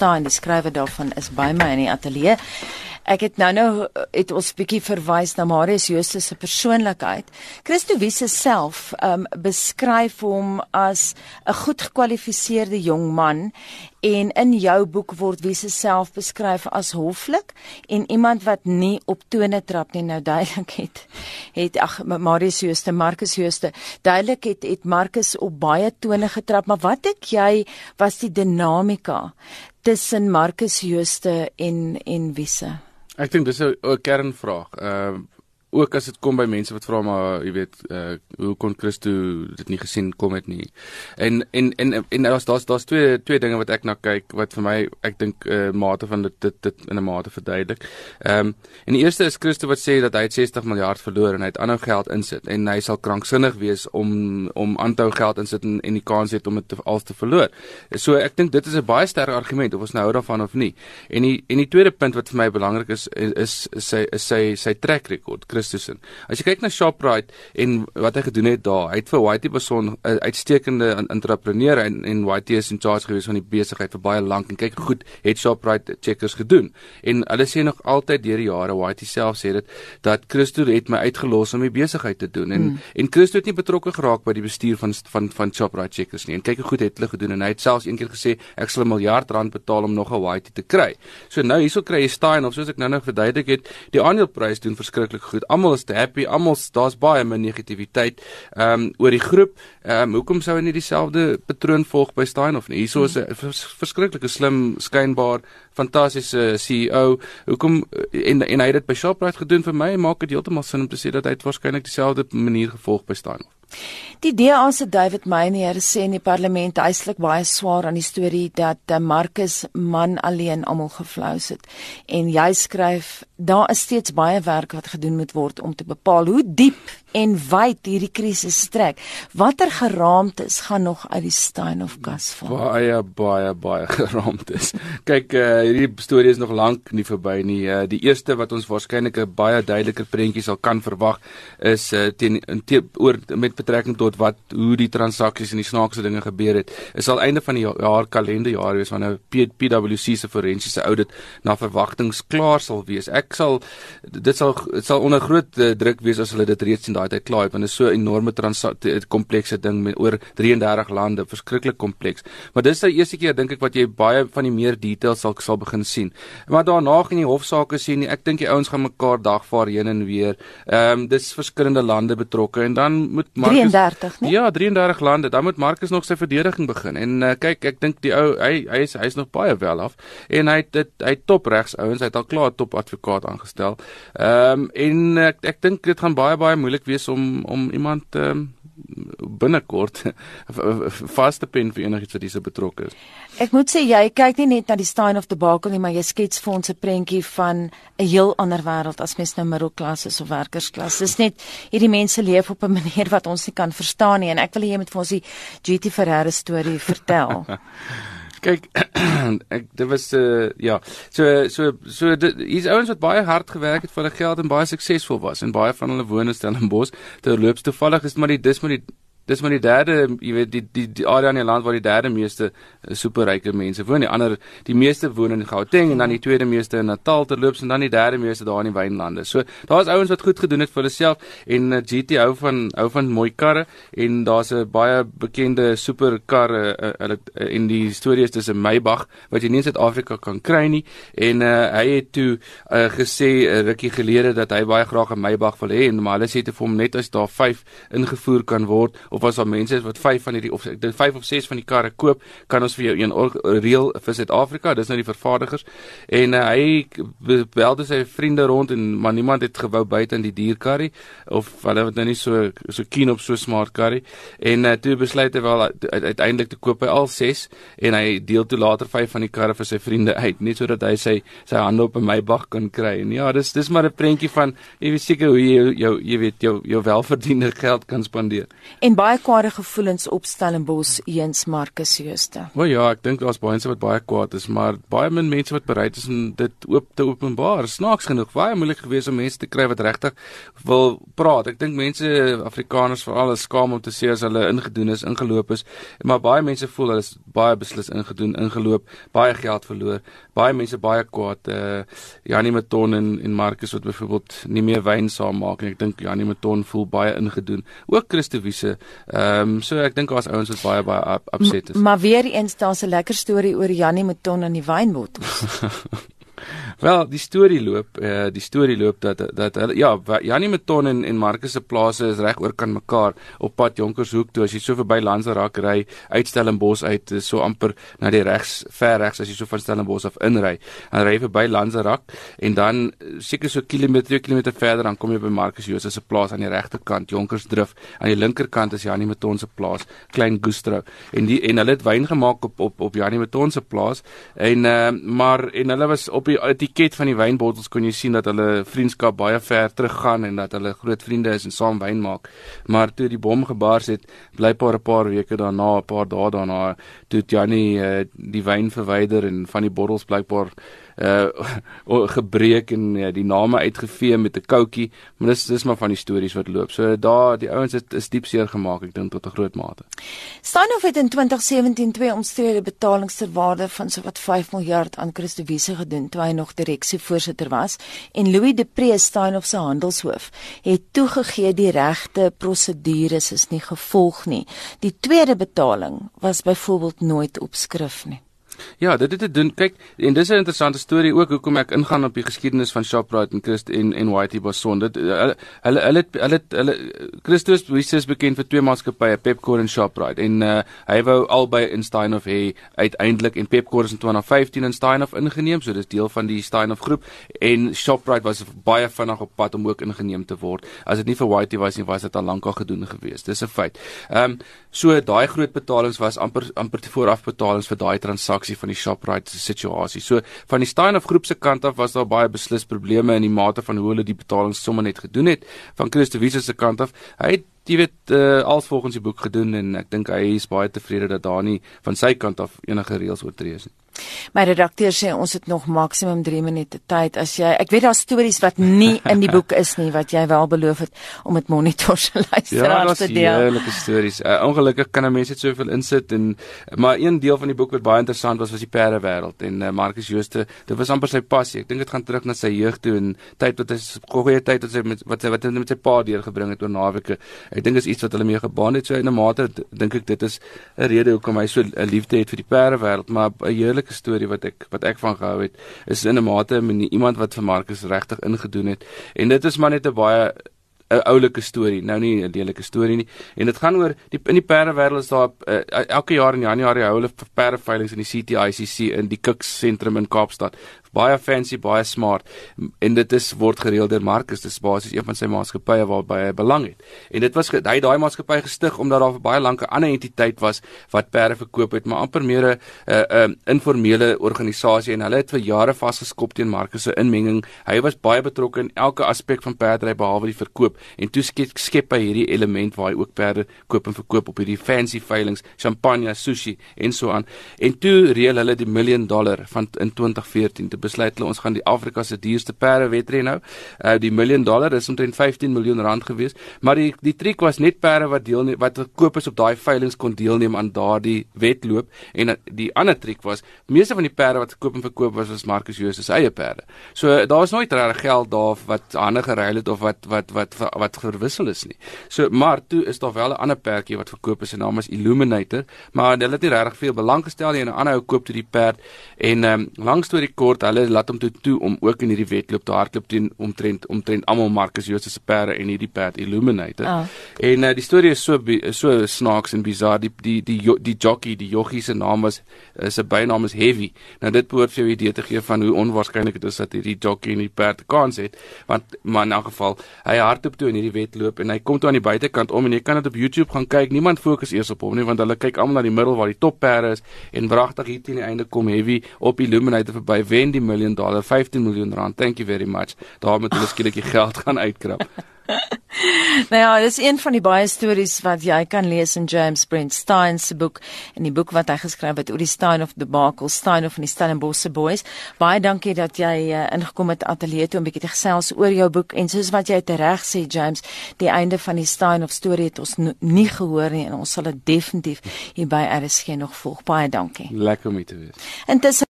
Stein, die skrywer daarvan is by my in die ateljee. Ek het nou nou het ons bietjie verwys na Marius Jooste se persoonlikheid. Christo Wiese self um beskryf hom as 'n goed gekwalifiseerde jong man en in jou boek word Wiese self beskryf as hoflik en iemand wat nie op tone trap nie nou duidelik het. Het ag Marius Jooste, Marcus Jooste, duidelik het het Marcus op baie tone getrap, maar wat dink jy was die dinamika tussen Marcus Jooste en en Wiese? Ek dink dis 'n kernvraag. Ehm uh, ook as dit kom by mense wat vra maar jy weet uh hoe kon Christo dit nie gesien kom het nie. En en en en daar's daar's daar's twee twee dinge wat ek na kyk wat vir my ek dink 'n uh, mate van dit dit dit in 'n mate verduidelik. Ehm um, en die eerste is Christo wat sê dat hy 60 miljard verloor en hy het aanhou geld insit en hy sal kranksinnig wees om om aanhou geld insit en en die kans het om dit al te verloor. So ek dink dit is 'n baie sterk argument of ons nou hou daarvan of nie. En die en die tweede punt wat vir my belangrik is is, is sy is sy sy track record. Christus in. As jy kyk na Shoprite en wat hy gedoen het daar, hy het vir Whitey Beson 'n uitstekende entrepreneur en en Whitey is in charge gewees van die besigheid vir baie lank en kyk goed het Shoprite checkers gedoen. En hulle sê nog altyd deur die jare Whitey self sê dit dat Christo het my uitgelos om die besigheid te doen en mm. en Christo het nie betrokke geraak by die bestuur van van van Shoprite checkers nie. En kyk hoe goed het hulle gedoen en hy het selfs eendag gesê ek sal 'n miljard rand betaal om nog 'n Whitey te kry. So nou hierso kry jy Stein of soos ek nou-nou verduidelik het, die aandeleprys doen verskriklik goed. Almal is te happy. Almal daar's baie min negativiteit ehm um, oor die groep. Ehm um, hoekom sou hy nie dieselfde patroon volg by Steinhoff nie? Hierso is 'n vers, verskriklike slim skynbaar fantastiese CEO. Hoekom en en hy het dit by Shoprite gedoen vir my maak dit heeltemal sin om te sê dat hy waarskynlik dieselfde manier gevolg by Steinhoff. Die DA se David Meyer sê in die parlement eislik baie swaar aan die storie dat eh, Marcus man alleen almal geflous het. En jy skryf daar is steeds baie werk wat gedoen moet word om te bepaal hoe diep en wyd hierdie krisis strek. Watter geraamtes gaan nog uit die Stein of Gas val? Baie baie baie geraamtes. Kyk, uh, hierdie storie is nog lank nie verby nie. Uh, die eerste wat ons waarskynlik 'n baie duideliker prentjie sal kan verwag is uh, teen te, oor met betrekking tot wat hoe die transaksies en die snaakse dinge gebeur het. Is al einde van die jaar kalenderjaar wees wanneer PwC se forensiese audit na verwagtings klaar sal wees. Ek sal dit sal dit sal onder groot uh, druk wees as hulle dit reeds in daai tyd klaar het want dit is so 'n enorme komplekse ding met oor 33 lande, verskriklik kompleks. Maar dis die eerste keer dink ek wat jy baie van die meer details sal sal begin sien. Maar daarna gaan die hofsaake sien. Ek dink die ouens gaan mekaar dagvaar heen en weer. Ehm um, dis verskillende lande betrokke en dan moet Marcus 33, nee? Ja, 33 lande. Dan moet Marcus nog sy verdediging begin. En uh, kyk, ek dink die ou hy hy is hy's nog baie wel af en hy het dit hy top regs ouens, hy het al klaar top advokaat aangestel. Ehm um, en ek ek dink dit gaan baie baie moeilik wees om om iemand um, binnekort vas te pen vir enigiets wat hierse betrokke is. Ek moet sê jy kyk nie net na die Stein of the Bakel nie, maar jy skets vir ons 'n prentjie van 'n heel ander wêreld as mens nou middelklas is of werkersklas. Dis net hierdie mense leef op 'n manier wat ons nie kan verstaan nie en ek wil hê jy moet vir ons die GT Ferreira storie vertel. Kyk, ek dit was uh ja. So so so hier's ouens wat baie hard gewerk het vir hulle geld en baie suksesvol was en baie van hulle woon in Stellenbosch. Terloops toevallig is maar die dis maar die dis maar die derde jy weet die die die area in die land waar die derde meeste uh, superryke mense woon. Die ander die meeste woon in Gauteng en dan die tweede meeste in Natal terloops en dan die derde meeste daar in die wynlande. So daar's ouens wat goed gedoen het vir hulle self en uh, eh, GT hou van hou van mooi karre en daar's 'n baie bekende superkarre uh, uh, uh, in die storie is dis 'n Maybach wat jy nie in Suid-Afrika kan kry nie en uh, hy het toe uh, gesê uh, rukkie gelede dat hy baie graag 'n Maybach wil hê en maar hulle sê te vir hom net as daar 5 ingevoer kan word of as daar mense is wat 5 van hierdie of dink 5 of 6 van die karre koop, kan ons vir jou een reël vir Suid-Afrika. Dis nou die vervaardigers. En uh, hy belde sy vriende rond en maar niemand het gewou buite in die dierkarry of hulle het nou nie so so keen op so smart karry. En uh, toe besluit hy wel uiteindelik te koop hy al 6 en hy deel toe later 5 van die karre vir sy vriende uit, net sodat hy sy sy hande op 'n Maybach kan kry. En ja, dis dis maar 'n prentjie van jy weet seker hoe jy jou jy weet jou jou welverdiende geld kan spandeer. En baie kwade gevoelens op Stellenbosch eens Marcus Jooste. O ja, ek dink daar's baie mense wat baie kwaad is, maar baie min mense wat bereid is om dit oop te openbaar. Snaaks genoeg, baie moeilik geweest om mense te kry wat regtig wil praat. Ek dink mense Afrikaners veral is skaam om te sê as hulle ingedoen is, ingeloop is, maar baie mense voel hulle is baie beslis ingedoen, ingeloop, baie geld verloor. Baie mense baie kwaad. Uh Janie Maton en en Marcus wat byvoorbeeld nie meer wyn saam maak en ek dink Janie Maton voel baie ingedoen. Ook Christo Wiese. Ehm um, so ek dink daar's ouens wat baie baie upset is. M maar weer eens daar's 'n lekker storie oor Janie Maton en die wynbottels. Wel, die storie loop, eh uh, die storie loop dat dat hulle ja, Janie Meton en en Marcus se plase is reg oor kan mekaar op pad Jonkershoek toe as jy so verby Lanserak ry, uit Stellenbosch uit, so amper na die regs, ver regs as jy so van Stellenbosch af inry. Dan ry jy verby Lanserak en dan seker so kilometer, 2 km verder dan kom jy by Marcus Jose se plaas aan die regterkant, Jonkersdrif. Aan die linkerkant is Janie Meton se plaas, Klein Gustro. En die en hulle het wyn gemaak op op op Janie Meton se plaas en eh uh, maar en hulle was op die etiket van die wynbottels kon jy sien dat hulle vriendskap baie ver teruggaan en dat hulle groot vriende is en saam wyn maak. Maar toe die bom gebars het, blypaar 'n paar weke daarna, 'n paar dae daarna, toe Janie uh, die wyn verwyder en van die bottels blykbaar uh gebreek en ja, die name uitgevee met 'n koutjie, maar dis dis maar van die stories wat loop. So daar die ouens het is diep seer gemaak, ek dink tot 'n groot mate. Steinhoff het in 2017 twee omstrede betalings ter waarde van sowat 5 miljard aan Christo Wiese gedoen toe hy nog direksievoorsitter was en Louis de Pre Steinhoff se handelshoof het toegegee die regte prosedures is nie gevolg nie. Die tweede betaling was byvoorbeeld nooit op skrif nie. Ja, dit het te doen. Kyk, en dis 'n interessante storie ook hoekom ek ingaan op die geskiedenis van Shoprite en Christ en en Whitey Boson. Dit hulle hulle hulle hulle, hulle Christus is bekend vir twee maatskappye, Pepkor en Shoprite. En uh, hy wou albei in Steinhoff hê uiteindelik en Pepkor is in 2015 in Steinhoff ingeneem, so dis deel van die Steinhoff groep en Shoprite was baie vinnig op pad om ook ingeneem te word. As dit nie vir Whitey was nie, was dit al lank al gedoen gewees. Dis 'n feit. Ehm um, so daai groot betalings was amper amper te voorafbetalings vir daai transaksie reaksie van die Shoprite situasie. So van die Steinhoff groep se kant af was daar baie beslis probleme in die mate van hoe hulle die betalings sommer net gedoen het. Van Christo Wiese se kant af, hy het jy weet uh, als volgens die boek gedoen en ek dink hy is baie tevrede dat daar nie van sy kant af enige reëls oortree is nie. My redakteur sê ons het nog maksimum 3 minute tyd as jy ek weet daar stories wat nie in die boek is nie wat jy wel beloof het om met monitors te luister ja, te deel. Ja, heerlike stories. Uh, ongelukkig kan 'n mens net soveel insit en maar een deel van die boek wat baie interessant was was die perde wêreld en uh, Marcus Jooste, dit was amper sy passie. Ek dink dit gaan terug na sy jeug toe en tyd wat hy goeie tyd wat sy met wat sy wat hy met sy pa deurgebring het oor naweke. Ek dink is iets wat hulle mee gebaan het so in 'n mate dink ek dit is 'n rede hoekom hy so 'n liefde het vir die perde wêreld, maar 'n heerlike lelike storie wat ek wat ek van gehou het is in 'n mate iemand wat vir Marcus regtig ingedoen het en dit is maar net 'n baie 'n oulike storie, nou nie 'n lelike storie nie. En dit gaan oor die in die perde wêreld is daar uh, elke jaar in Januarie hou hulle perde veiling in die CTICC in die Kiks sentrum in Kaapstad baie fancy, baie smart en dit is word gereël deur Marcus, dis basies een van sy maatskappye waarby hy belang het. En dit was hy daai maatskappy gestig omdat daar baie lank 'n ander entiteit was wat perde verkoop het, maar amper meer 'n 'n informele organisasie en hulle het vir jare vasgeskop teen Marcus se inmenging. Hy was baie betrokke in elke aspek van perdry behalwe die verkoop en toe skep, skep hy hierdie element waar hy ook perde koop en verkoop op hierdie fancy veilinge, champagne, sushi en so aan. En toe reël hulle die miljoen dollar van in 2014 besluit hulle ons gaan die Afrika se duurste perde wedren nou. Uh die miljoen dollar is omtrent 15 miljoen rand gewees, maar die die triek was net perde wat deel wat gekoop is op daai veilinge kon deelneem aan daardie wedloop en die ander triek was meeste van die perde wat gekoop en verkoop was was Marcus Jose se eie perde. So daar was nooit regtig geld daar wat hande geruil het of wat wat wat wat, verwissel is nie. So maar toe is daar wel 'n ander perdjie wat verkoop is en naam is Illuminator, maar hulle het nie regtig veel belang gestel nie en 'n ander ou koop toe die perd en ehm um, lank storie kort hulle laat hom toe toe om ook in hierdie wedloop te hardloop teen omtrent omtrent almal Marcus Jose se perde en hierdie perd Illuminator. Oh. En uh, die storie is so so snaaks en bizar. Die die die die, die jockey, die jockey se naam was is 'n bynaam is Heavy. Nou dit behoort vir jou 'n idee te gee van hoe onwaarskynlik dit is dat hierdie jockey en die perd kans het, want maar in elk geval hy hardloop toe in hierdie wedloop en hy kom toe aan die buitekant om en jy kan dit op YouTube gaan kyk. Niemand fokus eers op hom nie want hulle kyk almal na die middel waar die top perde is en wragtig hier teen die einde kom Heavy op Illuminator verby wen die 20 miljoen dollar, 15 miljoen rand. Thank you very much. Daar moet hulle skielik die geld gaan uitkrap. nou ja, dis een van die baie stories wat jy kan lees in James Brent Stein se boek en die boek wat hy geskryf het oor die Stein of the Debacle, Stein of die Stellenbosch Boys. Baie dankie dat jy uh, ingekom het ateljee toe om 'n bietjie te gesels oor jou boek en soos wat jy reg sê James, die einde van die Stein of storie het ons nie gehoor nie en ons sal dit definitief hier by RSG nog volg. Baie dankie. Lekker om te wees. Intussen